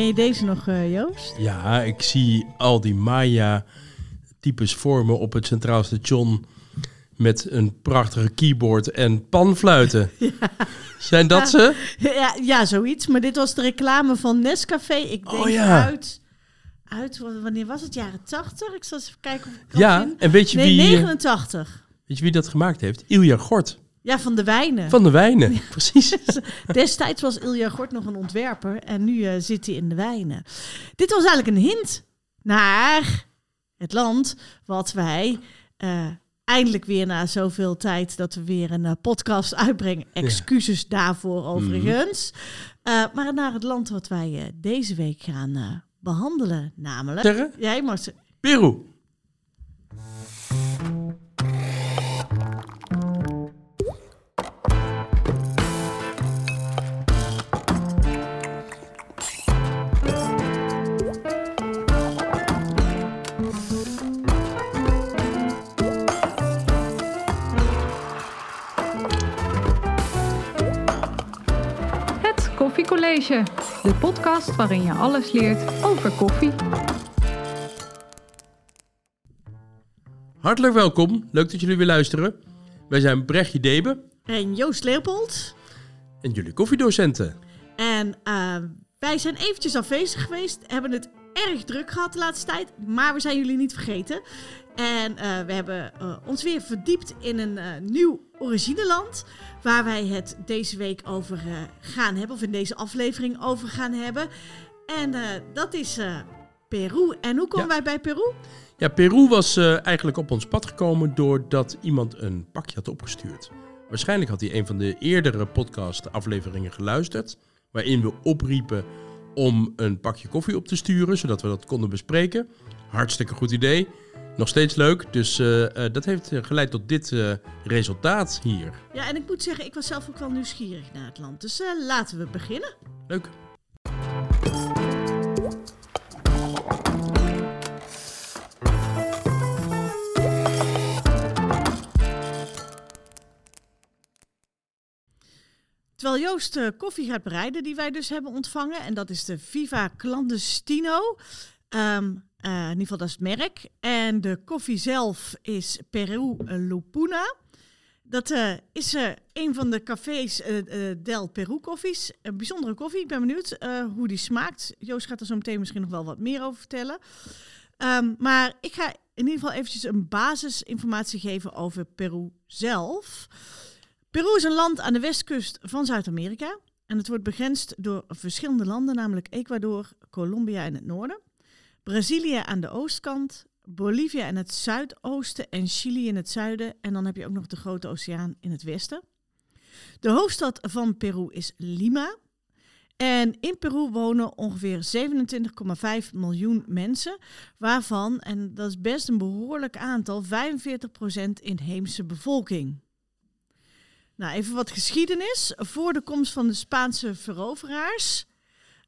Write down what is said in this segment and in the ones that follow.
Ken je deze nog, uh, Joost? Ja, ik zie al die Maya-types vormen op het Centraal Station met een prachtige keyboard en panfluiten. Ja. Zijn dat ze? Ja, ja, zoiets. Maar dit was de reclame van Nescafé. Ik denk oh, ja. uit, uit, wanneer was het? Jaren 80? Ik zal eens even kijken of ik Ja, en weet je nee, wie... 89. Weet je wie dat gemaakt heeft? Ilja Gort. Ja, van de wijnen. Van de wijnen, precies. Destijds was Ilja Gort nog een ontwerper en nu uh, zit hij in de wijnen. Dit was eigenlijk een hint naar het land wat wij uh, eindelijk weer na zoveel tijd dat we weer een uh, podcast uitbrengen. Excuses daarvoor overigens. Mm. maar naar het land wat wij deze week gaan behandelen, namelijk... Zeggen? Jij mag... Peru. College, de podcast waarin je alles leert over koffie. Hartelijk welkom, leuk dat jullie weer luisteren. Wij zijn Brechtje Debe en Joost Leopold en jullie koffiedocenten. En uh, wij zijn eventjes afwezig geweest, hebben het erg druk gehad de laatste tijd, maar we zijn jullie niet vergeten. En uh, we hebben uh, ons weer verdiept in een uh, nieuw origineland. Waar wij het deze week over gaan hebben. Of in deze aflevering over gaan hebben. En dat is Peru. En hoe komen wij bij Peru? Ja, Peru was eigenlijk op ons pad gekomen doordat iemand een pakje had opgestuurd. Waarschijnlijk had hij een van de eerdere podcast-afleveringen geluisterd. Waarin we opriepen om een pakje koffie op te sturen, zodat we dat konden bespreken. Hartstikke goed idee. Nog steeds leuk, dus uh, uh, dat heeft geleid tot dit uh, resultaat hier. Ja, en ik moet zeggen, ik was zelf ook wel nieuwsgierig naar het land. Dus laten we beginnen. Leuk. Terwijl Joost uh, koffie gaat bereiden, die wij dus hebben ontvangen. En dat is de Viva Clandestino. Um, uh, in ieder geval dat is het merk. En de koffie zelf is Peru Lupuna. Dat uh, is een van de cafés Del Peru koffies. Een bijzondere koffie. Ik ben benieuwd hoe die smaakt. Joost gaat er zo meteen misschien nog wel wat meer over vertellen. Um, maar ik ga in ieder geval eventjes een basisinformatie geven over Peru zelf. Peru is een land aan de westkust van Zuid-Amerika. En het wordt begrensd door verschillende landen, namelijk Ecuador, Colombia in het noorden. Brazilië aan de oostkant, Bolivia in het zuidoosten en Chili in het zuiden. En dan heb je ook nog de Grote Oceaan in het westen. De hoofdstad van Peru is Lima. En in Peru wonen ongeveer 27,5 miljoen mensen, waarvan, en dat is best een behoorlijk aantal, 45% inheemse bevolking. Nou, even wat geschiedenis. Voor de komst van de Spaanse veroveraars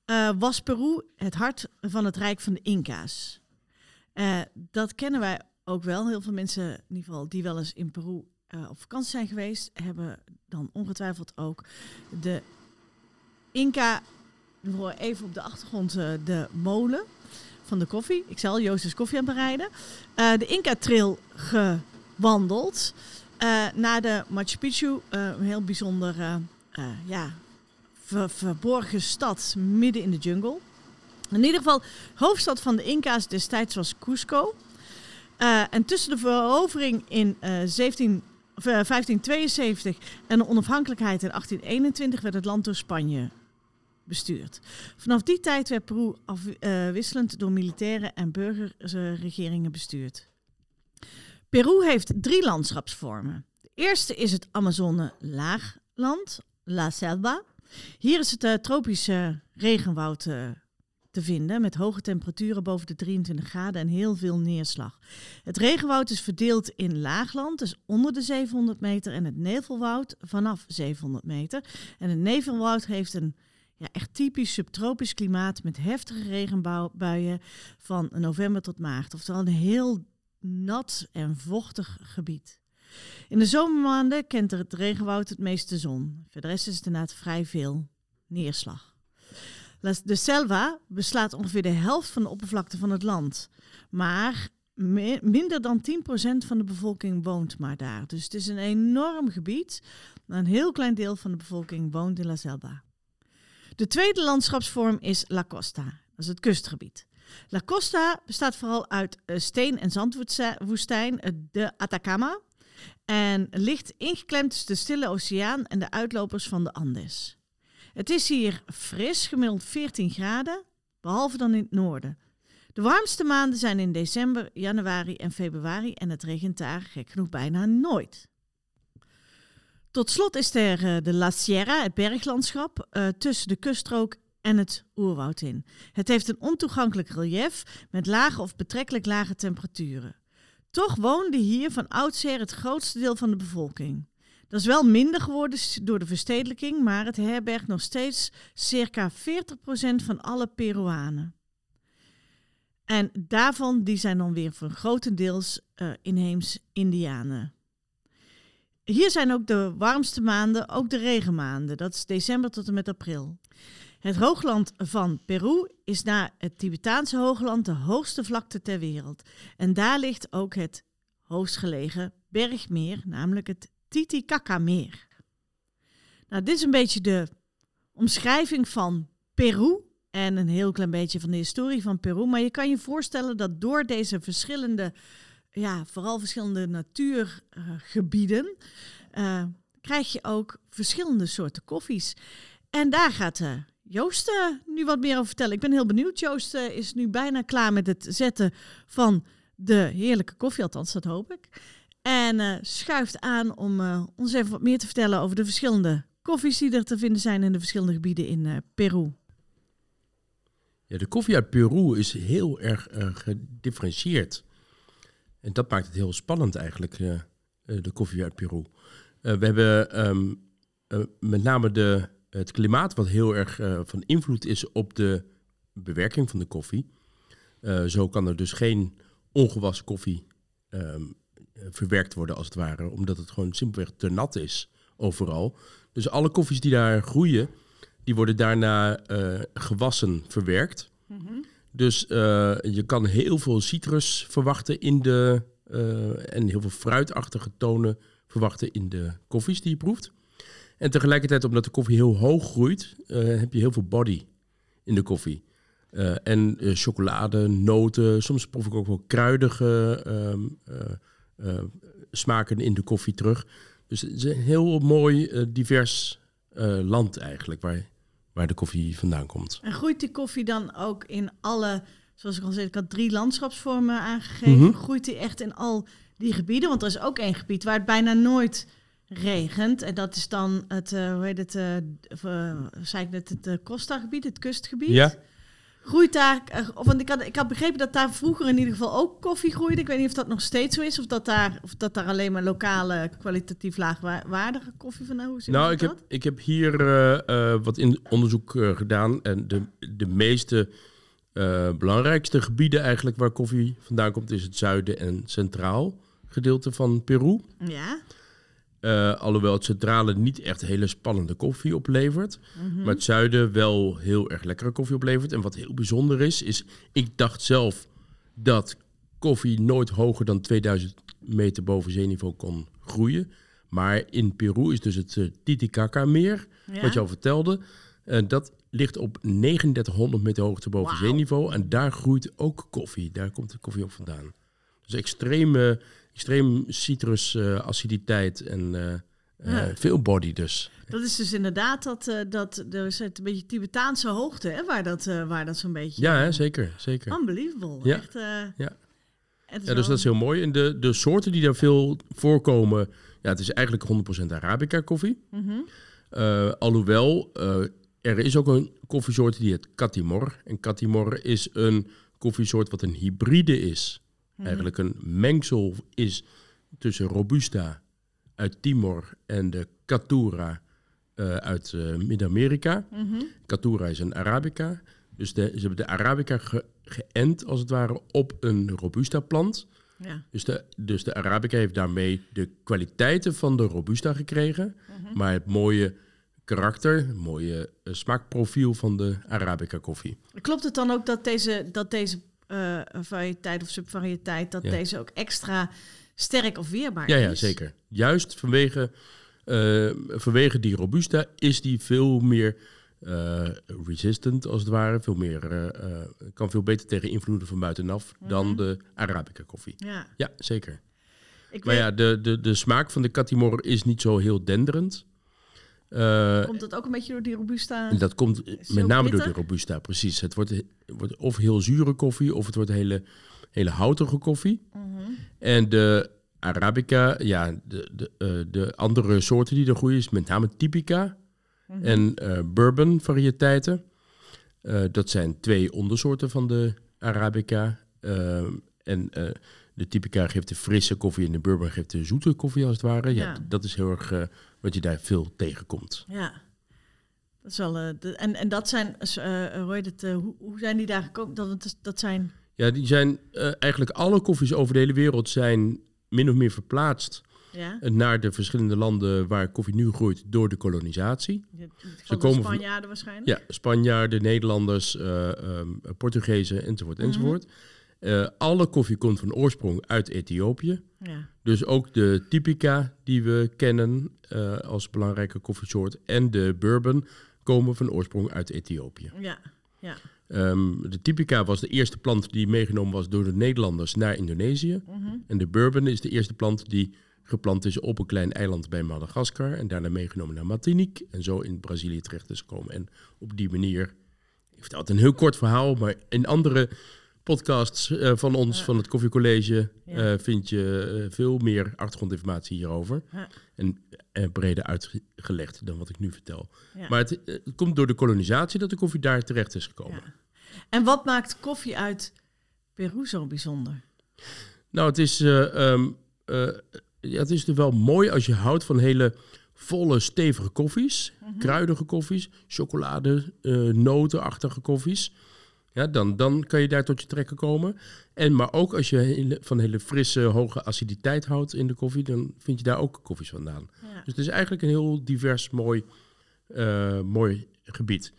uh, was Peru het hart van het rijk van de Inca's. Uh, dat kennen wij ook wel. Heel veel mensen, in ieder geval die wel eens in Peru uh, op vakantie zijn geweest, hebben dan ongetwijfeld ook de Inca, even op de achtergrond de molen van de koffie. Ik zal Joost is koffie aan het bereiden. de Inca-trail gewandeld. Naar de Machu Picchu, een heel bijzonder ja, verborgen stad midden in de jungle. In ieder geval, hoofdstad van de Inca's destijds was Cusco. En tussen de verovering in uh, 17, 1572 en de onafhankelijkheid in 1821 werd het land door Spanje bestuurd. Vanaf die tijd werd Peru afwisselend door militaire en burgerregeringen bestuurd. Peru heeft drie landschapsvormen. De eerste is het Amazone-laagland, La Selva. Hier is het uh, tropische regenwoud uh, te vinden met hoge temperaturen boven de 23 graden en heel veel neerslag. Het regenwoud is verdeeld in laagland, dus onder de 700 meter, en het nevelwoud vanaf 700 meter. En het nevelwoud heeft een ja, echt typisch subtropisch klimaat met heftige regenbuien van november tot maart. Oftewel een heel nat en vochtig gebied. In de zomermaanden kent het regenwoud het meeste zon. Verder is het inderdaad vrij veel neerslag. De selva beslaat ongeveer de helft van de oppervlakte van het land. Maar minder dan 10% van de bevolking woont maar daar. Dus het is een enorm gebied. Maar een heel klein deel van de bevolking woont in La Selva. De tweede landschapsvorm is La Costa. Dat is het kustgebied. La Costa bestaat vooral uit eh, steen- en zandwoestijn, eh, de Atacama. En ligt ingeklemd tussen de Stille Oceaan en de uitlopers van de Andes. Het is hier fris, gemiddeld 14 graden, behalve dan in het noorden. De warmste maanden zijn in december, januari en februari en het regent daar gek genoeg bijna nooit. Tot slot is er eh, de La Sierra, het berglandschap, tussen de kuststrook en het oerwoud in. Het heeft een ontoegankelijk relief met lage of betrekkelijk lage temperaturen. Toch woonde hier van oudsher het grootste deel van de bevolking. Dat is wel minder geworden door de verstedelijking, maar het herbergt nog steeds circa 40% van alle Peruanen. En daarvan die zijn dan weer voor grotendeels uh, inheems Indianen. Hier zijn ook de warmste maanden, ook de regenmaanden. Dat is december tot en met april. Het hoogland van Peru is na het Tibetaanse hoogland de hoogste vlakte ter wereld. En daar ligt ook het hoogstgelegen bergmeer, namelijk het Titicaca-meer. Nou, dit is een beetje de omschrijving van Peru en een heel klein beetje van de historie van Peru. Maar je kan je voorstellen dat door deze verschillende, ja, vooral verschillende natuurgebieden, uh, krijg je ook verschillende soorten koffies. En daar gaat uh, Joost uh, nu wat meer over vertellen. Ik ben heel benieuwd. Joost is nu bijna klaar met het zetten van de heerlijke koffie, althans dat hoop ik. En uh, schuift aan om ons even wat meer te vertellen over de verschillende koffies die er te vinden zijn in de verschillende gebieden in Peru. Ja, de koffie uit Peru is heel erg gedifferentieerd. En dat maakt het heel spannend eigenlijk, de koffie uit Peru. we hebben um, met name de, het klimaat wat heel erg van invloed is op de bewerking van de koffie. zo kan er dus geen ongewassen koffie um, eh, verwerkt worden als het ware. Omdat het gewoon simpelweg te nat is overal. Dus alle koffies die daar groeien, die worden daarna uh, gewassen verwerkt. Mhm. Dus je kan heel veel citrus verwachten in de. En heel veel fruitachtige tonen verwachten in de koffies die je proeft. En tegelijkertijd, omdat de koffie heel hoog groeit, heb je heel veel body in de koffie. en chocolade, noten, soms proef ik ook wel kruidige um, uh, smaken in de koffie terug. Dus het is een heel mooi, divers land eigenlijk, waar, waar de koffie vandaan komt. En groeit die koffie dan ook in alle, zoals ik al zei, ik had drie landschapsvormen aangegeven. Mm -hmm. Groeit die echt in al die gebieden? Want er is ook één gebied waar het bijna nooit regent. En dat is dan het, hoe heet het, zei ik net, het Costa-gebied, het kustgebied. Ja. Groeit daar, of, want ik had, ik had begrepen dat daar vroeger in ieder geval ook koffie groeide. Ik weet niet of dat nog steeds zo is, of dat daar, of dat daar alleen maar lokale, kwalitatief laagwaardige koffie van zit Nou, ik heb, ik heb hier uh, uh, wat in onderzoek uh, gedaan. En de, de meeste belangrijkste gebieden eigenlijk waar koffie vandaan komt, is het zuiden en centraal gedeelte van Peru. Ja. Uh, alhoewel het centrale niet echt hele spannende koffie oplevert. Mm -hmm. Maar het zuiden wel heel erg lekkere koffie oplevert. En wat heel bijzonder is, is ik dacht zelf dat koffie nooit hoger dan 2000 meter boven zeeniveau kon groeien. Maar in Peru is dus het uh, Titicaca-meer, ja. wat je al vertelde. Uh, dat ligt op 3900 meter hoogte boven wow. zeeniveau. En daar groeit ook koffie. Daar komt de koffie ook vandaan. Dus extreme extreem citrusaciditeit en uh, ja. veel body dus. Dat is dus inderdaad dat, dat er is een beetje Tibetaanse hoogte, hè, waar dat, waar dat zo'n beetje... Ja, hè, zeker, zeker. Unbelievable. Ja. Echt, ja. ja, dus dat is heel mooi. En de, de soorten die daar veel voorkomen, ja, het is eigenlijk 100% Arabica koffie. Mm -hmm. alhoewel er is ook een koffiesoort die heet Catimor. En Catimor is een koffiesoort wat een hybride is. Eigenlijk een mengsel is tussen Robusta uit Timor en de Catura eh, uit eh, Midden-Amerika. Mhm. Catura is een Arabica. Dus de, ze hebben de Arabica ge- geënt, als het ware, op een Robusta-plant. Ja. Dus de, dus de Arabica heeft daarmee de kwaliteiten van de Robusta gekregen. Maar het mooie karakter, het mooie eh, smaakprofiel van de Arabica koffie. Klopt het dan ook dat deze, dat deze eh, variëteit of subvariëteit, dat Ja. deze ook extra sterk of weerbaar Ja, is? ja, zeker. Juist vanwege, eh, vanwege die Robusta is die veel meer eh, resistant, als het ware. Veel meer, kan veel beter tegen invloeden van buitenaf dan de Arabica koffie. Ja. Ja, zeker. Ik Maar weet, ja, de, de, de smaak van de Catimor is niet zo heel denderend. Eh, komt dat ook een beetje door die robusta? dat komt met name door de Robusta, precies. Het wordt, het wordt of heel zure koffie, of het wordt hele, hele houtige koffie. Mhm. En de Arabica, ja, de, de, eh, de andere soorten die er groeien, is met name Typica Mhm. en eh, Bourbon variëteiten. Dat zijn twee ondersoorten van de Arabica. En de Typica geeft de frisse koffie en de Bourbon geeft de zoete koffie, als het ware. Ja, Ja. dat is heel erg wat je daar veel tegenkomt. Ja. Dat is wel, eh, de, en, en dat zijn, eh hoe, heet het, hoe, hoe zijn die daar gekomen? Dat, dat, zijn, Ja, die zijn eigenlijk alle koffies over de hele wereld zijn min of meer verplaatst ja? naar de verschillende landen waar koffie nu groeit door de kolonisatie. Ze komen van- Spanjaarden waarschijnlijk. Ja, Spanjaarden, Nederlanders, eh, ehm, Portugezen enzovoort Mhm. enzovoort. Eh, alle koffie komt van oorsprong uit Ethiopië. Ja. Dus ook de typica die we kennen eh, als belangrijke koffiesoort en de bourbon komen van oorsprong uit Ethiopië. Ja. ja. Ehm, de typica was de eerste plant die meegenomen was door de Nederlanders naar Indonesië. Mhm. En de bourbon is de eerste plant die geplant is op een klein eiland bij Madagaskar. En daarna meegenomen naar Martinique. En zo in Brazilië terecht is gekomen. En op die manier, ik vertel het een heel kort verhaal, maar in andere podcasts eh, van ons, Ja. van het Koffiecollege, Ja. eh, vind je eh, veel meer achtergrondinformatie hierover. Ja. En breder uitgelegd dan wat ik nu vertel. Maar het, het komt door de kolonisatie dat de koffie daar terecht is gekomen. En wat maakt koffie uit Peru zo bijzonder? Nou, het is, eh, ehm, eh, ja, het is er wel mooi als je houdt van hele volle, stevige koffies. Kruidige koffies, chocolade, notenachtige koffies. Ja, dan, dan kan je daar tot je trekken komen. En, maar ook als je hele- van hele frisse, hoge aciditeit houdt in de koffie, dan vind je daar ook koffies vandaan. Ja. Dus het is eigenlijk een heel divers, mooi, eh, mooi gebied.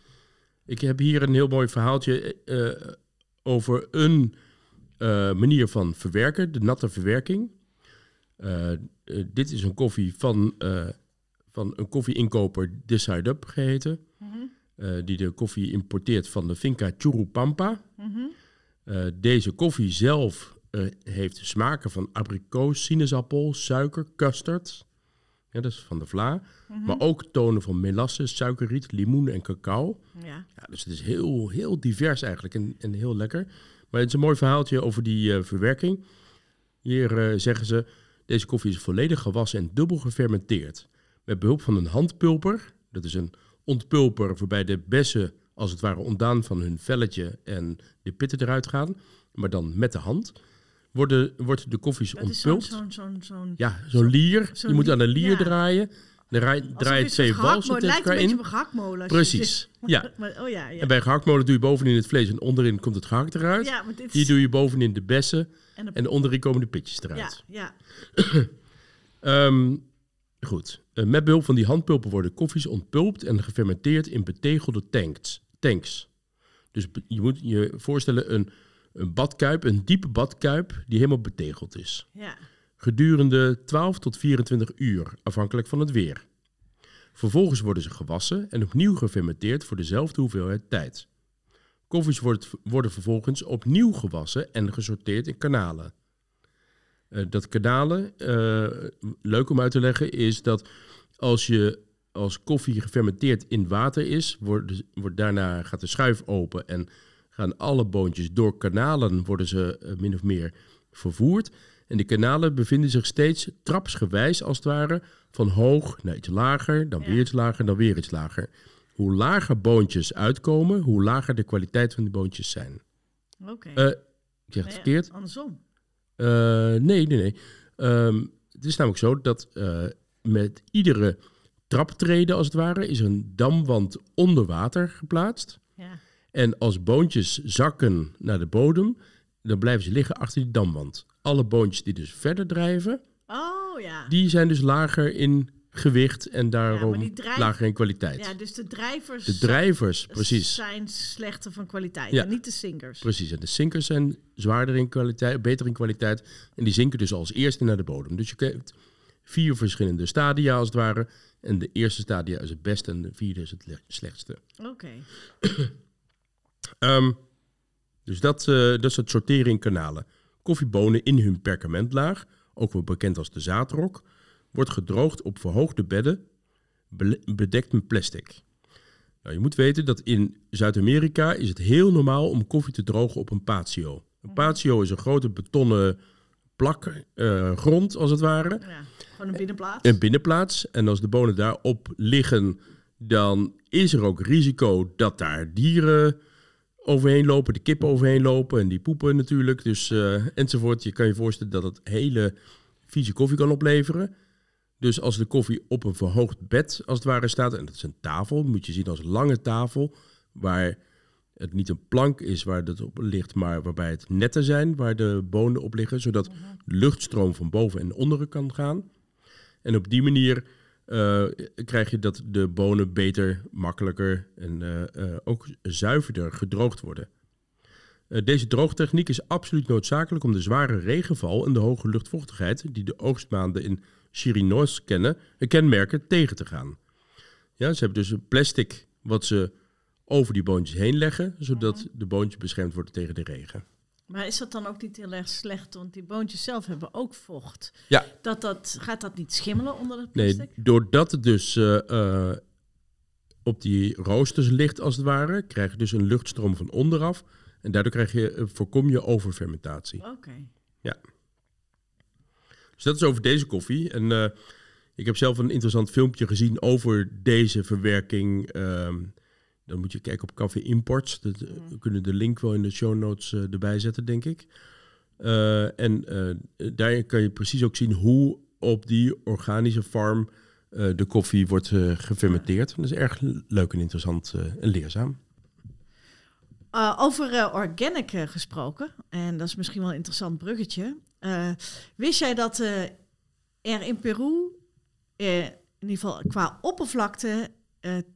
Ik heb hier een heel mooi verhaaltje eh, over een eh, manier van verwerken, de natte verwerking. Dit is een koffie van, van een koffieinkoper Decide Up geheten. Mhm. Eh, die de koffie importeert van de Finca Churupampa. Eh, deze koffie zelf eh, heeft smaken van abrikoos, sinaasappel, suiker, custard. Ja, dat is van de vla. Mhm. Maar ook tonen van melasse, suikerriet, limoen en cacao. Ja. Ja, dus het is heel, heel divers eigenlijk en, en heel lekker. Maar het is een mooi verhaaltje over die verwerking. Hier zeggen ze, deze koffie is volledig gewassen en dubbel gefermenteerd. Met behulp van een handpulper, dat is een ontpulper waarbij de bessen als het ware ontdaan van hun velletje en de pitten eruit gaan. Maar dan met de hand. Worden, wordt de koffies Dat is zo'n ontpulpt. zo'n zo'n zo'n Ja, zo'n lier. je moet aan een lier, ja. draaien. Dan draai, draai je het twee walsen tegen lijkt een elkaar beetje in. op een je Precies, ja. Maar, oh ja, ja. En bij gehaktmolen doe je bovenin het vlees en onderin komt het gehakt eruit. ja, maar dit is... Hier doe je bovenin de bessen en de- en onderin komen de pitjes ja, eruit. ja. Ehm, goed. Eh, met behulp van die handpulpen worden koffies ontpulpt en gefermenteerd in betegelde tanks. tanks. Dus je moet je voorstellen een, een badkuip, een diepe badkuip die helemaal betegeld is. ja. Gedurende 12 tot 24 uur, afhankelijk van het weer. Vervolgens worden ze gewassen en opnieuw gefermenteerd voor dezelfde hoeveelheid tijd. Koffies wordt, worden vervolgens opnieuw gewassen en gesorteerd in kanalen. Eh, dat kanalen, eh, leuk om uit te leggen, is dat als je als koffie gefermenteerd in water is, wordt, wordt daarna gaat de schuif open en gaan alle boontjes door kanalen worden ze eh, min of meer vervoerd. En die kanalen bevinden zich steeds trapsgewijs, als het ware, van hoog naar iets lager, dan weer iets lager, dan weer iets lager. hoe lager boontjes uitkomen, hoe lager de kwaliteit van die boontjes zijn. Oké. Ik zeg het Nee, verkeerd. Andersom. Eh, nee, nee, nee. Ehm, het is namelijk zo dat eh, met iedere traptreden, als het ware, is een damwand onder water geplaatst. Ja. En als boontjes zakken naar de bodem, dan blijven ze liggen achter die damwand. Alle boontjes die dus verder drijven, Oh ja. die zijn dus lager in gewicht en daarom drijf- lager in kwaliteit. Ja, dus de drijvers de drijvers, precies. zijn slechter van kwaliteit. Ja. En niet de sinkers. Precies, en de zinkers zijn zwaarder in kwaliteit, beter in kwaliteit. En die zinken dus als eerste naar de bodem. Dus je krijgt vier verschillende stadia als het ware. En de eerste stadia is het beste en de vierde is het le- slechtste. Oké. Ehm, dus dat, eh, dat is het sorteren in kanalen. Koffiebonen in hun perkamentlaag, ook wel bekend als de zaadrok, wordt gedroogd op verhoogde bedden, bedekt met plastic. Nou, je moet weten dat in Zuid-Amerika is het heel normaal om koffie te drogen op een patio. Een patio is een grote betonnen plak eh, grond, als het ware. Ja. Gewoon een binnenplaats. Een binnenplaats. En als de bonen daarop liggen, dan is er ook risico dat daar dieren overheen lopen, de kippen overheen lopen en die poepen natuurlijk. Dus eh, enzovoort. Je kan je voorstellen dat het hele vieze koffie kan opleveren. Dus als de koffie op een verhoogd bed als het ware staat, en dat is een tafel, moet je zien als een lange tafel, waar het niet een plank is waar het op ligt, maar waarbij het netten zijn waar de bonen op liggen, zodat de luchtstroom van boven en onderen kan gaan. En op die manier eh, krijg je dat de bonen beter, makkelijker en eh, eh, ook zuiverder gedroogd worden. Deze droogtechniek is absoluut noodzakelijk om de zware regenval en de hoge luchtvochtigheid die de oogstmaanden in Chirinos kennen, eh, kenmerken tegen te gaan. Ja, ze hebben dus een plastic wat ze over die boontjes heen leggen, zodat de boontjes beschermd worden tegen de regen. Maar is dat dan ook niet heel erg slecht? Want die boontjes zelf hebben ook vocht. Ja. Dat dat, gaat dat niet schimmelen onder het Nee, plastic? doordat het dus eh, eh, op die roosters ligt als het ware, krijg je dus een luchtstroom van onderaf. En daardoor krijg je, eh, voorkom je overfermentatie. Oké. Dus dat is over deze koffie. En eh, ik heb zelf een interessant filmpje gezien over deze verwerking. Ehm, dan moet je kijken op Café Imports. Dat, eh, We kunnen de link wel in de show notes eh, erbij zetten, denk ik. En daar kan je precies ook zien hoe op die organische farm de koffie wordt gefermenteerd. Dat is erg leuk en interessant en leerzaam. Uh, over uh, organic uh, gesproken, en dat is misschien wel een interessant bruggetje. Uh, wist jij dat uh, er in Peru, uh, in ieder geval qua oppervlakte, het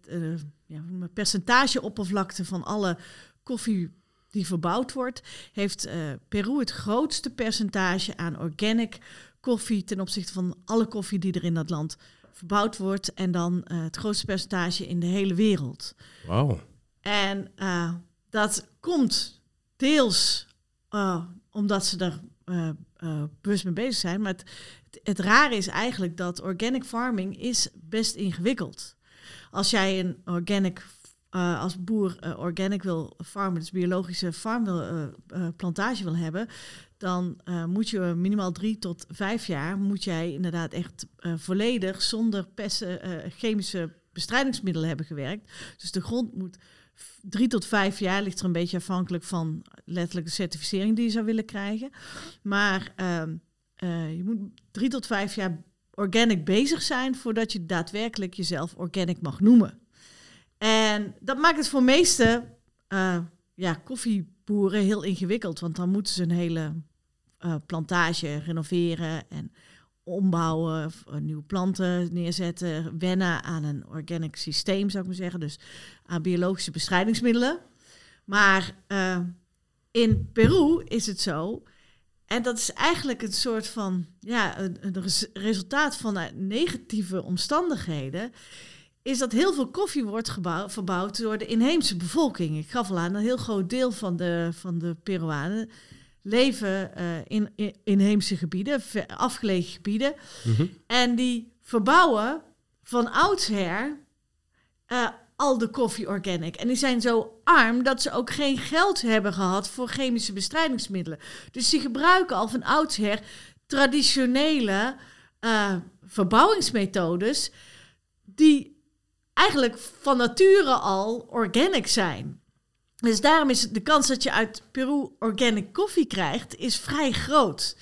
ja, percentage oppervlakte van alle koffie die verbouwd wordt, heeft Peru het grootste percentage aan organic koffie ten opzichte van alle koffie die er in dat land verbouwd wordt. En dan het grootste percentage in de hele wereld. Wauw. En dat komt deels omdat ze er uh, bewust mee bezig zijn. Maar het, het, rare is eigenlijk dat organic farming is best ingewikkeld. Als jij een organic, uh, als boer uh, organic wil farmen, dus biologische farm wil, uh, plantage wil hebben, dan moet je minimaal drie tot vijf jaar, moet jij inderdaad echt volledig zonder pesten, chemische bestrijdingsmiddelen hebben gewerkt. Dus de grond moet drie tot vijf jaar ligt er een beetje afhankelijk van letterlijk de certificering die je zou willen krijgen. Maar uh, uh, je moet drie tot vijf jaar organic bezig zijn voordat je daadwerkelijk jezelf organic mag noemen. En dat maakt het voor meeste uh, ja, koffieboeren heel ingewikkeld, want dan moeten ze een hele uh, plantage renoveren en ombouwen, nieuwe planten neerzetten, wennen aan een organic systeem, zou ik maar zeggen. Dus aan biologische bestrijdingsmiddelen. Maar uh, in Peru is het zo, en dat is eigenlijk een soort van ja, een, een res resultaat van negatieve omstandigheden. Is dat heel veel koffie wordt verbouwd door de inheemse bevolking. Ik gaf al aan, een heel groot deel van de, van de Peruanen leven uh, in, in, inheemse gebieden, afgelegen gebieden. Mm -hmm. En die verbouwen van oudsher uh, al de koffie organic. En die zijn zo arm dat ze ook geen geld hebben gehad voor chemische bestrijdingsmiddelen. Dus die gebruiken al van oudsher traditionele uh, verbouwingsmethodes die eigenlijk van nature al organic zijn. Dus daarom is de kans dat je uit Peru organic koffie krijgt, is vrij groot.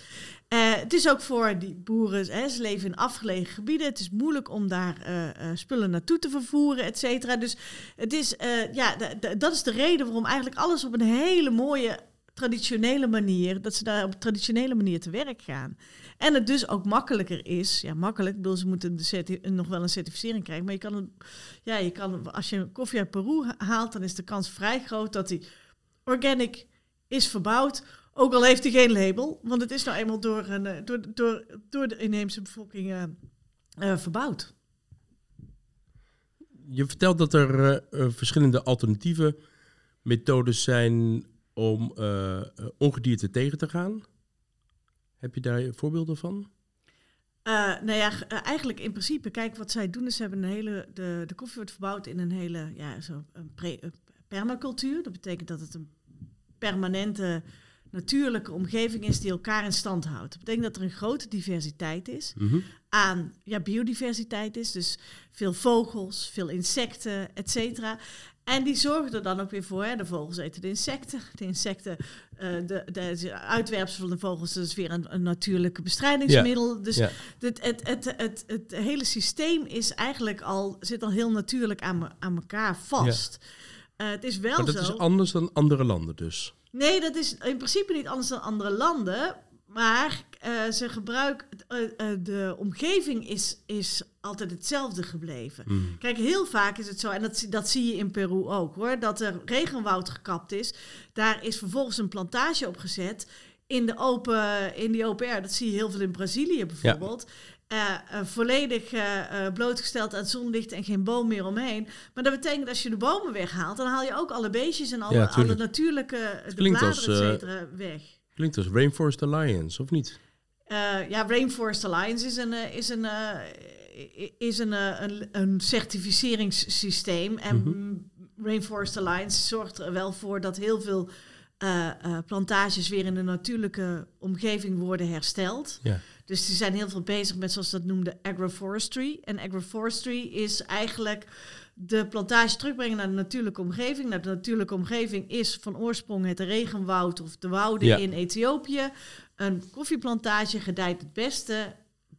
Uh, het is ook voor die boeren, hè, ze leven in afgelegen gebieden. Het is moeilijk om daar uh, uh, spullen naartoe te vervoeren, et cetera. Dus het is, ja, dat is de reden waarom eigenlijk alles op een hele mooie traditionele manier, dat ze daar op traditionele manier te werk gaan. En het dus ook makkelijker is, ja makkelijk, bedoel, ze moeten de nog wel een certificering krijgen, maar je kan, ja, je kan, als je een koffie uit Peru haalt, dan is de kans vrij groot dat die organic is verbouwd ook al heeft hij geen label, want het is nou eenmaal door, een, eh, door, door, door de inheemse bevolking uh, uh, verbouwd. Je vertelt dat er verschillende alternatieve methodes zijn om ongedierte tegen te gaan. Heb je daar voorbeelden van? nou ja, eigenlijk in principe, kijk wat zij doen is, ze hebben een hele, de, de koffie wordt verbouwd in een hele, ja, zo een, pre, een permacultuur. Dat betekent dat het een permanente natuurlijke omgeving is die elkaar in stand houdt. Dat betekent dat er een grote diversiteit is Mhm. aan ja, biodiversiteit is. Dus veel vogels, veel insecten, et cetera. En die zorgen er dan ook weer voor. Hè. De vogels eten de insecten. De insecten, eh, de, de, uitwerpsel van de vogels, dat is weer een, een natuurlijke bestrijdingsmiddel. Dus Ja. het, het, het, het, het hele systeem is eigenlijk al, zit al heel natuurlijk aan, me- aan elkaar vast. Eh, het is wel Maar dat zo. is anders dan andere landen dus. Nee, dat is in principe niet anders dan andere landen. Maar eh, ze gebruiken. eh, eh, de omgeving is, is altijd hetzelfde gebleven. Mhm. Kijk, heel vaak is het zo, en dat, zie- dat zie je in Peru ook hoor, dat er regenwoud gekapt is. Daar is vervolgens een plantage op gezet. In, de open, in die open air, dat zie je heel veel in Brazilië bijvoorbeeld. Volledig blootgesteld aan het zonlicht en geen boom meer omheen. Maar dat betekent dat als je de bomen weghaalt, dan haal je ook alle beestjes en alle, Ja, alle tuurlijk. natuurlijke de bladeren, als, et cetera, weg. Klinkt als Rainforest Alliance, of niet? Eh, ja, Rainforest Alliance is een, eh, is een, eh, is een, een, een certificeringssysteem. En Mhm. Rainforest Alliance zorgt er wel voor dat heel veel plantages weer in de natuurlijke omgeving worden hersteld. Ja. Dus die zijn heel veel bezig met, zoals ze dat noemden, agroforestry. En agroforestry is eigenlijk de plantage terugbrengen naar de natuurlijke omgeving. Nou, de natuurlijke omgeving is van oorsprong het regenwoud of de wouden Ja. in Ethiopië. Een koffieplantage gedijt het beste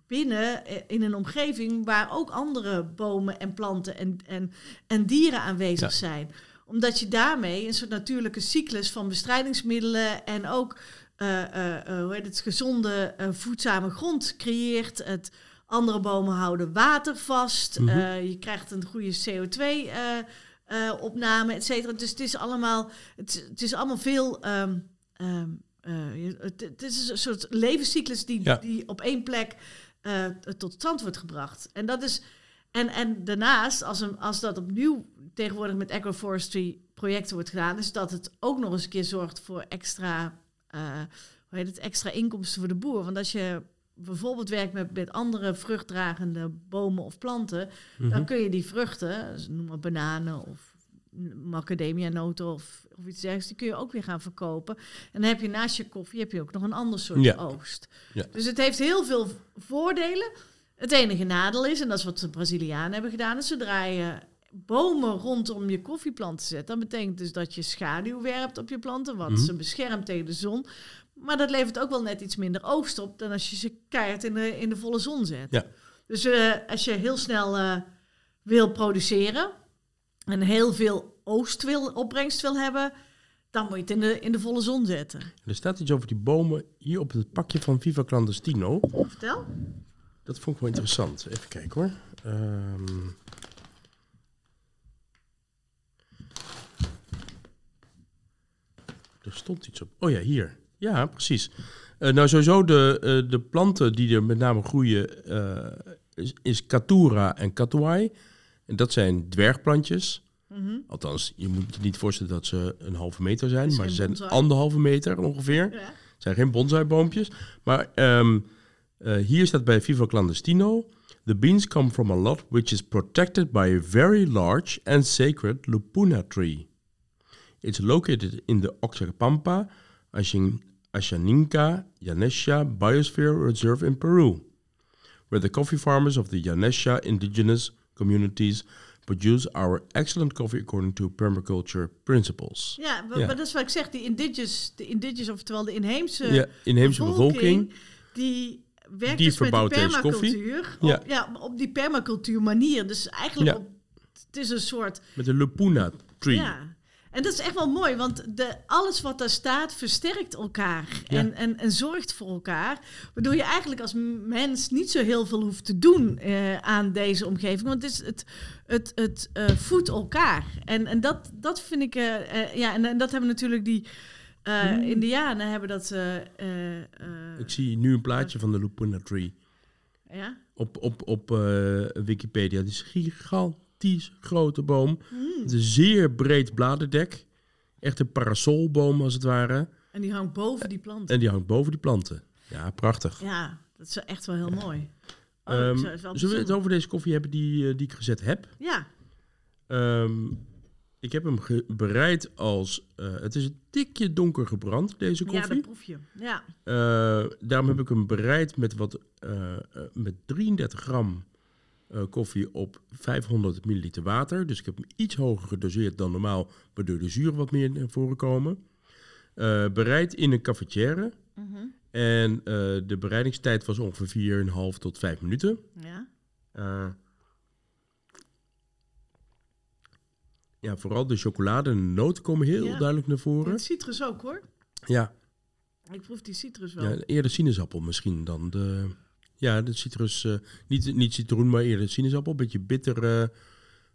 binnen eh, in een omgeving waar ook andere bomen en planten en, en, en dieren aanwezig Ja. zijn. Omdat je daarmee een soort natuurlijke cyclus van bestrijdingsmiddelen en ook eh, eh, hoe heet het, gezonde, voedzame grond creëert. Het andere bomen houden water vast. Mhm. Je krijgt een goede CO2-opname, et cetera. Dus het is allemaal, het, het is allemaal veel. ehm, ehm, je- het, het is een soort levenscyclus die, Ja. die op één plek eh, tot stand wordt gebracht. En dat is. En, en daarnaast, als, een, als dat opnieuw tegenwoordig met agroforestry projecten wordt gedaan, is dat het ook nog eens een keer zorgt voor extra, eh, hoe heet het, extra inkomsten voor de boer. Want als je bijvoorbeeld werkt met, met andere vruchtdragende bomen of planten, Mhm. dan kun je die vruchten, dus noem maar bananen of macadamia-noten of, of iets dergelijks, die kun je ook weer gaan verkopen. En dan heb je naast je koffie heb je ook nog een ander soort Ja. oogst. Ja. Dus het heeft heel veel voordelen. Het enige nadeel is, en dat is wat de Brazilianen hebben gedaan, is zodra je bomen rondom je koffieplanten zet, dan betekent dus dat je schaduw werpt op je planten, wat Mhm. ze beschermt tegen de zon. Maar dat levert ook wel net iets minder oogst op dan als je ze keihard in de, in de volle zon zet. Ja. Dus eh, als je heel snel eh, wil produceren en heel veel oogst wil, opbrengst wil hebben, dan moet je het in de, in de volle zon zetten. Er staat iets over die bomen hier op het pakje van Viva Clandestino. Vertel. Dat vond ik wel interessant. Even kijken hoor. Ehm. Er stond iets op. Oh ja, hier. Ja, precies. Eh, nou, sowieso de, eh, de planten die er met name groeien eh, is, is Catura en Catuai. En dat zijn dwergplantjes. Mhm. Althans, je moet je niet voorstellen dat ze een halve meter zijn, maar ze zijn bonsai. anderhalve meter ongeveer. Ja. Het zijn geen bonsaiboompjes. Maar ehm, eh, hier staat bij Vivo Clandestino... The beans come from a lot which is protected by a very large and sacred lupuna tree. It's located in the Oxapampa, Ashaninka, Yanesha Biosphere Reserve in Peru, where the coffee farmers of the Yanesha indigenous communities produce our excellent coffee according to permaculture principles. Ja, maar dat is wat ik zeg. Die indigenous, de indigenous oftewel de inheemse ja, inheemse bevolking. die werkt Die dus met die verbouwt deze koffie. permacultuur. Ja. Op, ja, op die permacultuur manier. Dus eigenlijk, Ja. op, het is een soort... Met de Lupuna tree. Ja. En dat is echt wel mooi, want de, alles wat daar staat versterkt elkaar Ja. en, en, en zorgt voor elkaar. Waardoor je eigenlijk als mens niet zo heel veel hoeft te doen eh, aan deze omgeving. Want het, is het, het, het eh, voedt elkaar. En, en dat, dat vind ik, eh, ja, en, en dat hebben natuurlijk die eh, Indianen hebben dat. Ik zie nu een plaatje van de Lupuna tree ja. op, op, op Wikipedia. Het is een gigantisch grote boom. Is een zeer breed bladerdek. Echt een parasolboom als het ware. En die hangt boven die plant. En die hangt boven die planten. Ja, prachtig. Ja, dat is echt wel heel mooi. Oh, Ehm, zullen we het over deze koffie hebben die, eh, die ik gezet heb? Ja, Ehm, ik heb hem bereid als... eh, het is een tikje donker gebrand, deze ja, koffie. dat proef je. Ja. Eh, daarom heb ik hem bereid met, wat, met 33 gram eh, koffie op 500 milliliter water. Dus ik heb hem iets hoger gedoseerd dan normaal, waardoor de zuren wat meer naar voren komen. Eh, bereid in een cafetière. Mhm. En eh, de bereidingstijd was ongeveer 4,5 tot 5 minuten. ja. Ja, vooral de chocolade en de noten komen heel Ja. duidelijk naar voren. Citrus ook hoor. Ja, Ik proef die citrus wel. ja, eerder sinaasappel misschien dan de... Ja, de citrus, eh, niet, niet citroen, maar eerder sinaasappel. Een beetje bitter eh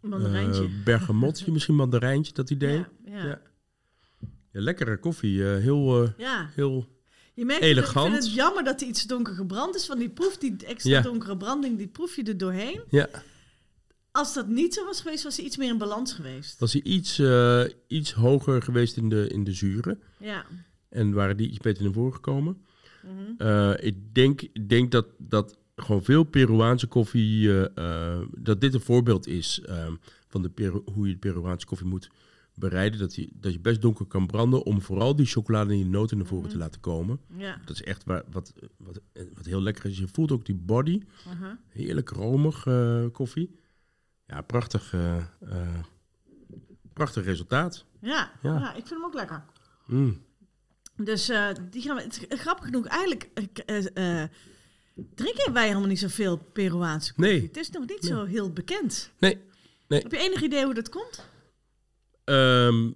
Mandarijntje. eh, bergamotje, misschien mandarijntje, dat idee. ja, ja. Ja. Ja, lekkere koffie, heel, Ja. heel... Je merkt Elegant. Ik vind het jammer dat hij iets donker gebrand is. Want die proef, die extra donkere branding, die proef je er doorheen. Ja, Als dat niet zo was geweest, was hij iets meer in balans geweest. was hij iets, iets hoger geweest in de, in de zuren. Ja. En waren die iets beter naar voren gekomen. Mhm. Eh, ik denk, ik denk dat, dat gewoon veel Peruaanse koffie, eh, eh, dat dit een voorbeeld is eh, van de Peru- hoe je de Peruaanse koffie moet bereiden. Dat je, dat je best donker kan branden om vooral die chocolade en die noten naar voren te laten komen. Ja. Dat is echt waar, wat, wat, wat heel lekker is. Je voelt ook die body. Aha. Heerlijk romig koffie. Ja, prachtig, prachtig resultaat. Ja. Ja. ja, ik vind hem ook lekker. Mm. Dus eh, die gaan we. Het, grappig genoeg, eigenlijk eh, drinken wij helemaal niet zoveel Peruaanse koffie. Nee. Het is nog niet Nee. zo heel bekend. Nee, Heb je enig idee hoe dat komt? Ehm,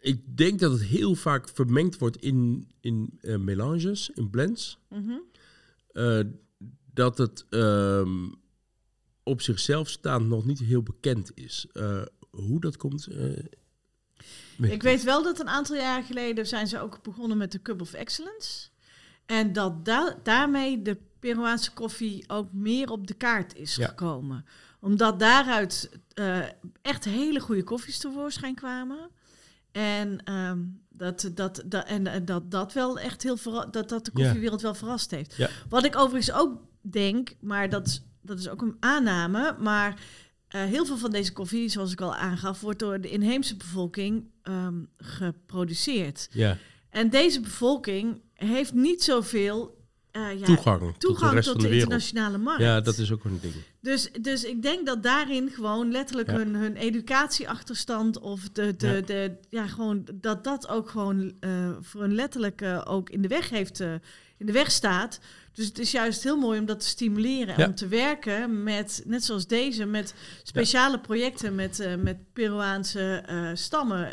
ik denk dat het heel vaak vermengd wordt in, in eh, melanges, in blends. Mhm. Dat het ehm, op zichzelf staand nog niet heel bekend is. Hoe dat komt. Ik weet wel dat een aantal jaar geleden zijn ze ook begonnen met de Cup of Excellence. En dat da- daarmee de Peruaanse koffie ook meer op de kaart is Ja. gekomen. Omdat daaruit eh, echt hele goede koffies tevoorschijn kwamen. En ehm, dat, dat, dat, en, dat dat wel echt heel dat, dat de Ja. koffiewereld wel verrast heeft. Ja. Wat ik overigens ook denk, maar dat is, dat is ook een aanname, maar eh, heel veel van deze koffie, zoals ik al aangaf, wordt door de inheemse bevolking ehm, geproduceerd. ja, En deze bevolking heeft niet zoveel eh, ja, toegang, tot de toegang rest tot van de, de wereld. internationale markt. Ja, dat is ook een ding. Dus, dus ik denk dat daarin gewoon letterlijk Ja. hun, hun educatieachterstand of de, de, Ja. de, ja, gewoon dat dat ook gewoon eh, voor hun letterlijk eh, ook in de weg heeft, in de weg staat. Dus het is juist heel mooi om dat te stimuleren en om te werken met, net zoals deze, met speciale projecten met, met Peruaanse stammen.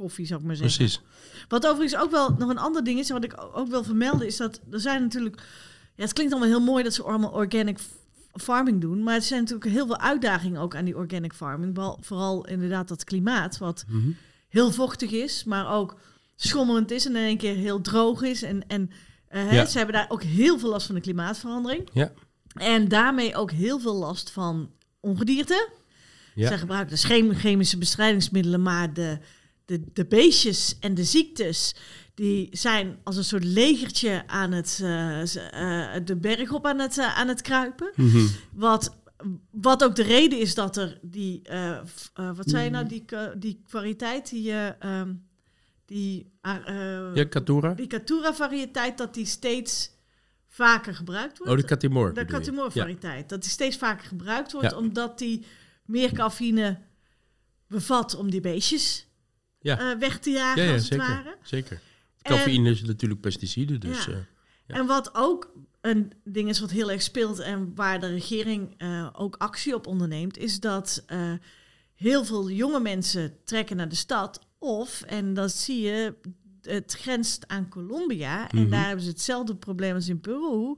Koffie, zou ik maar zeggen. Precies. Wat overigens ook wel nog een ander ding is, wat ik ook wil vermelden, is dat er zijn natuurlijk. Ja, het klinkt allemaal heel mooi dat ze allemaal organic farming doen, maar er zijn natuurlijk heel veel uitdagingen ook aan die organic farming. Vooral inderdaad dat klimaat, wat Mhm. heel vochtig is, maar ook schommelend is en in één keer heel droog is. En, en eh, Ja. ze hebben daar ook heel veel last van de klimaatverandering. Ja. En daarmee ook heel veel last van ongedierte. Ja. Ze gebruiken dus geen chemische bestrijdingsmiddelen, maar de, de, de beestjes en de ziektes, die zijn als een soort legertje aan het, eh, eh, de berg op aan het, eh, aan het kruipen. Mhm. Wat, wat ook de reden is dat er die, wat zei je nou, die, ka- die variëteit, die, ehm, die, eh, Ja, Katura? die Catura variëteit, dat die steeds vaker gebruikt wordt. Oh, de Catimor. de Ja. variëteit. Dat die steeds vaker gebruikt wordt, Ja. omdat die meer cafeïne bevat om die beestjes Ja. eh, weg te jagen, Ja, ja, als het zeker. ware. zeker. En- Cafeïne is natuurlijk pesticide, dus... Ja. eh, Ja. En wat ook een ding is wat heel erg speelt en waar de regering eh, ook actie op onderneemt, is dat heel veel jonge mensen trekken naar de stad. Of, en dat zie je, het grenst aan Colombia. En Mhm. daar hebben ze hetzelfde probleem als in Peru.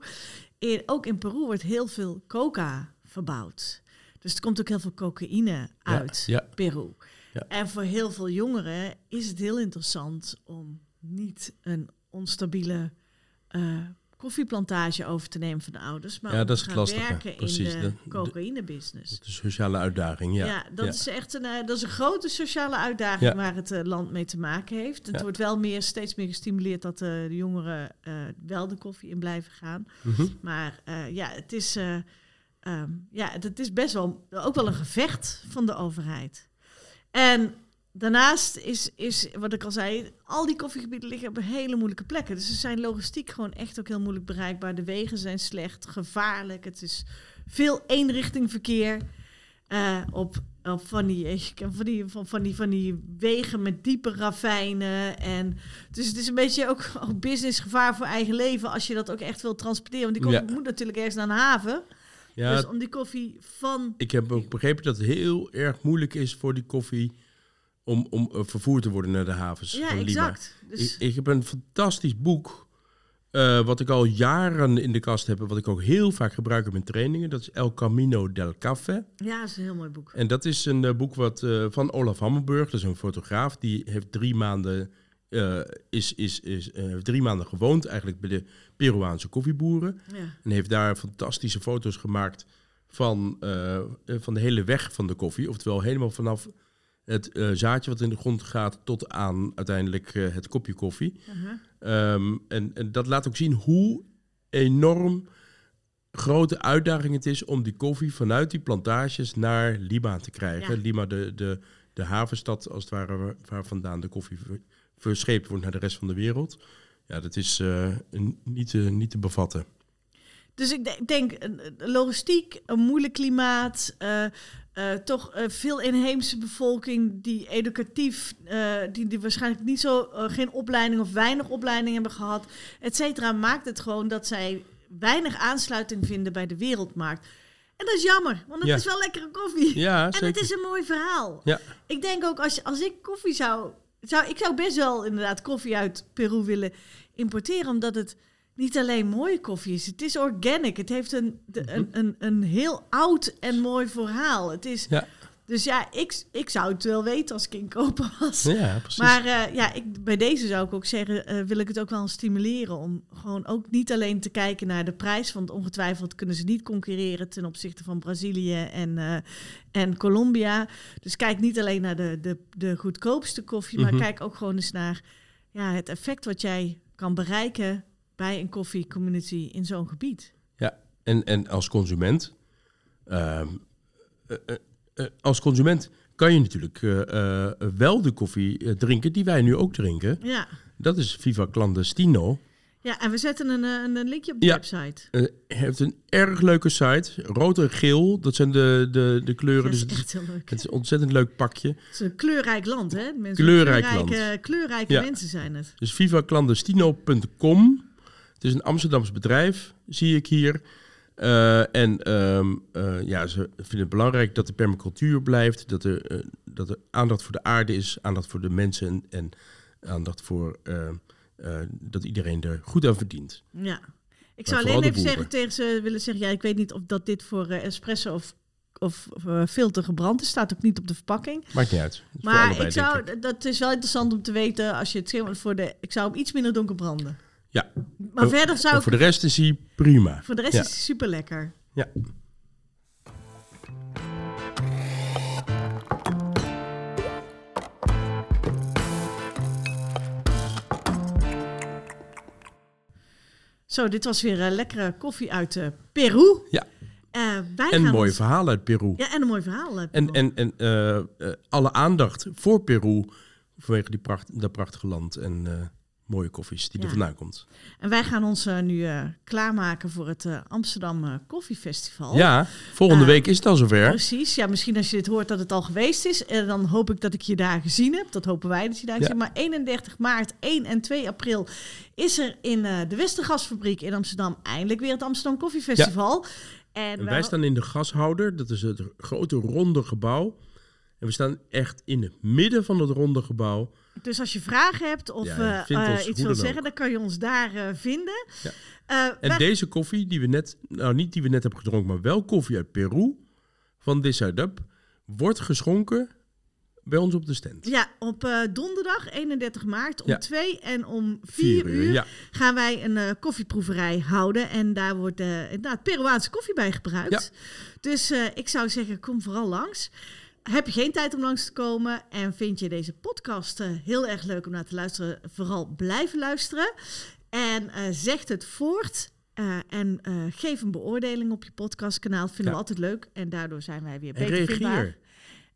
In, ook in Peru wordt heel veel coca verbouwd. Dus er komt ook heel veel cocaïne ja, uit Ja, Peru. Ja. En voor heel veel jongeren is het heel interessant om niet een onstabiele eh, koffieplantage over te nemen van de ouders, maar Ja, dat is gaan lastige. werken Precies, in de- de de- cocaïne-business. de sociale uitdaging, ja. Ja, dat Ja. is echt een, eh, dat is een grote sociale uitdaging Ja. waar het eh, land mee te maken heeft. Het wordt wel meer, steeds meer gestimuleerd dat de jongeren wel de koffie in blijven gaan. Mhm. Maar ja, het is, eh, ehm, ja, het is best wel ook wel een gevecht van de overheid. En daarnaast is, is, wat ik al zei, al die koffiegebieden liggen op hele moeilijke plekken. Dus ze zijn logistiek gewoon echt ook heel moeilijk bereikbaar. De wegen zijn slecht, gevaarlijk. Het is veel eenrichtingverkeer. eh op, op van, die, ken van, die, van, van, die, van die wegen met diepe ravijnen. En dus het is een beetje ook, ook businessgevaar voor eigen leven als je dat ook echt wil transporteren. Want die koffie Ja. moet natuurlijk ergens naar een haven. Ja, dus om die koffie van... ik heb ook begrepen dat het heel erg moeilijk is voor die koffie om, om eh, vervoerd te worden naar de havens Ja, van Lima. exact. Dus, Ik, ik heb een fantastisch boek, eh, wat ik al jaren in de kast heb en wat ik ook heel vaak gebruik in mijn trainingen. Dat is El Camino del Café. ja, dat is een heel mooi boek. En dat is een eh, boek wat, van Olaf Hammelburg, dat is een fotograaf. Die heeft drie maanden, is, is, is, heeft drie maanden gewoond eigenlijk bij de Peruaanse koffieboeren. Ja. En heeft daar fantastische foto's gemaakt van, eh, eh, van de hele weg van de koffie. Oftewel helemaal vanaf het eh, zaadje wat in de grond gaat tot aan uiteindelijk het kopje koffie. Uh-huh. Ehm, en, en dat laat ook zien hoe enorm grote uitdaging het is om die koffie vanuit die plantages naar Lima te krijgen. Ja. Lima, de, de, de havenstad als het ware, waar- vandaan de koffie ver- verscheept wordt naar de rest van de wereld. Ja, dat is eh, niet, te, niet te bevatten. Dus ik de- ik denk, logistiek, een moeilijk klimaat, eh, eh, toch veel inheemse bevolking die educatief, die, die waarschijnlijk niet zo, geen opleiding of weinig opleiding hebben gehad, et cetera, maakt het gewoon dat zij weinig aansluiting vinden bij de wereldmarkt. En dat is jammer, want het Ja. is wel lekkere koffie. Ja, en zeker. het is een mooi verhaal. Ja. Ik denk ook, als, als ik koffie zou, zou... Ik zou best wel inderdaad koffie uit Peru willen importeren, omdat het niet alleen mooie koffie is. Het is organic. Het heeft een, de, een, een, een heel oud en mooi verhaal. Het is... Ja. Dus ja, ik, ik zou het wel weten als ik inkoper was. Ja, precies. Maar eh, ja, ik, bij deze zou ik ook zeggen, eh, wil ik het ook wel stimuleren om gewoon ook niet alleen te kijken naar de prijs, want ongetwijfeld kunnen ze niet concurreren ten opzichte van Brazilië en, eh, en Colombia. Dus kijk niet alleen naar de, de, de goedkoopste koffie, maar Mhm. kijk ook gewoon eens naar ja, het effect wat jij kan bereiken bij een koffiecommunity in zo'n gebied. En, en als consument, ehm, eh, eh, eh, als consument kan je natuurlijk wel de koffie drinken die wij nu ook drinken. Ja, Dat is Viva Clandestino. Ja en we zetten een, eh, een, een linkje op de Ja. website. Eh, heeft een erg leuke site. Rood en geel, dat zijn de, de, de kleuren. Dat dus is het is, echt heel leuk. het is een ontzettend leuk pakje. Het is een kleurrijk land, hè? Mensen, Kleurrijk kleurrijke, land. Kleurrijke Ja. mensen zijn het. Dus vivaclandestino.com. Het is een Amsterdams bedrijf, zie ik hier. Eh, en ehm, eh, ja, ze vinden het belangrijk dat de permacultuur blijft. Dat er, dat er aandacht voor de aarde is, aandacht voor de mensen en, en aandacht voor eh, eh, dat iedereen er goed aan verdient. Ja. Ik zou alleen even zeggen tegen ze willen zeggen, ja, ik weet niet of dat dit voor eh, espresso of, of eh, filter gebrand is. Staat ook niet op de verpakking. Maakt niet uit. Maar allebei, ik zou, ik. dat is wel interessant om te weten als je het voor de. Ik zou hem iets minder donker branden. Ja. Maar Oh, verder zou ik. voor de rest is hij prima. Voor de rest Ja. is het super lekker. Ja. Zo, dit was weer eh, lekkere koffie uit eh, Peru. Ja. Eh, wij En gaan mooie ons- verhalen uit Peru. Ja, en een mooi verhaal. En, Peru. en, en eh, alle aandacht voor Peru vanwege die pracht, dat prachtige land en mooie koffies die Ja. er vandaan komt. En wij gaan ons eh, nu eh, klaarmaken voor het eh, Amsterdam Koffiefestival. Ja, volgende Eh, week is het al zover. Precies. Ja, misschien als je dit hoort dat het al geweest is. En dan hoop ik dat ik je daar gezien heb. Dat hopen wij dat je daar Ja. gezien Maar 31 maart, 1 en 2 april is er in de Westergasfabriek in Amsterdam eindelijk weer het Amsterdam Koffiefestival. En, En wij- wij staan in de gashouder, dat is het grote ronde gebouw. En we staan echt in het midden van het ronde gebouw. Dus als je vragen hebt of Ja, eh, eh, iets wil zeggen, dan kan je ons daar eh, vinden. Ja. En wij- deze koffie die we net, nou niet die we net hebben gedronken, maar wel koffie uit Peru van Up, wordt geschonken bij ons op de stand. Ja, op donderdag 31 maart om Ja. 2 en om 4 uur ja. gaan wij een koffieproeverij houden. En daar wordt inderdaad Peruaanse koffie bij gebruikt. Dus eh, ik zou zeggen, kom vooral langs. Heb je geen tijd om langs te komen en vind je deze podcast eh, heel erg leuk om naar te luisteren, vooral blijven luisteren. En eh zeg het voort eh, en geef een beoordeling op je podcastkanaal. Vinden Ja. we altijd leuk en daardoor zijn wij weer En beter vindbaar. reageer.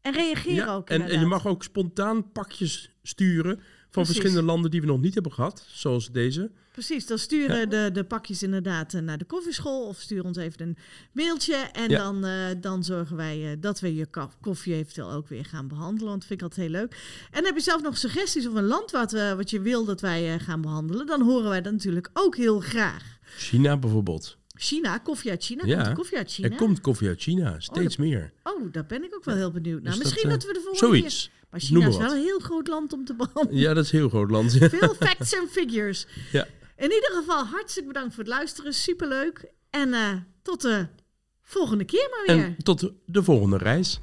En reageer Ja, ook en, en je mag ook spontaan pakjes sturen van Precies. verschillende landen die we nog niet hebben gehad, zoals deze. Precies, dan sturen de, de pakjes inderdaad eh, naar de koffieschool of stuur ons even een mailtje. En Ja. dan, eh, dan zorgen wij eh, dat we je koffie eventueel ook weer gaan behandelen. Want dat vind ik altijd heel leuk. En heb je zelf nog suggesties of een land wat, wat je wil dat wij gaan behandelen, dan horen wij dat natuurlijk ook heel graag. China bijvoorbeeld. China, koffie uit China. Ja, Komt koffie uit China? Er komt koffie uit China, steeds meer. Oh, daar ben ik ook wel heel benieuwd naar. Dus Misschien dat, dat, we de volgende Zoiets. keer... Maar China is wel een heel groot land om te behandelen. Ja, dat is een heel groot land. Veel facts en figures. Ja. In ieder geval hartstikke bedankt voor het luisteren. Superleuk. En eh, tot de volgende keer maar weer. En tot de volgende reis.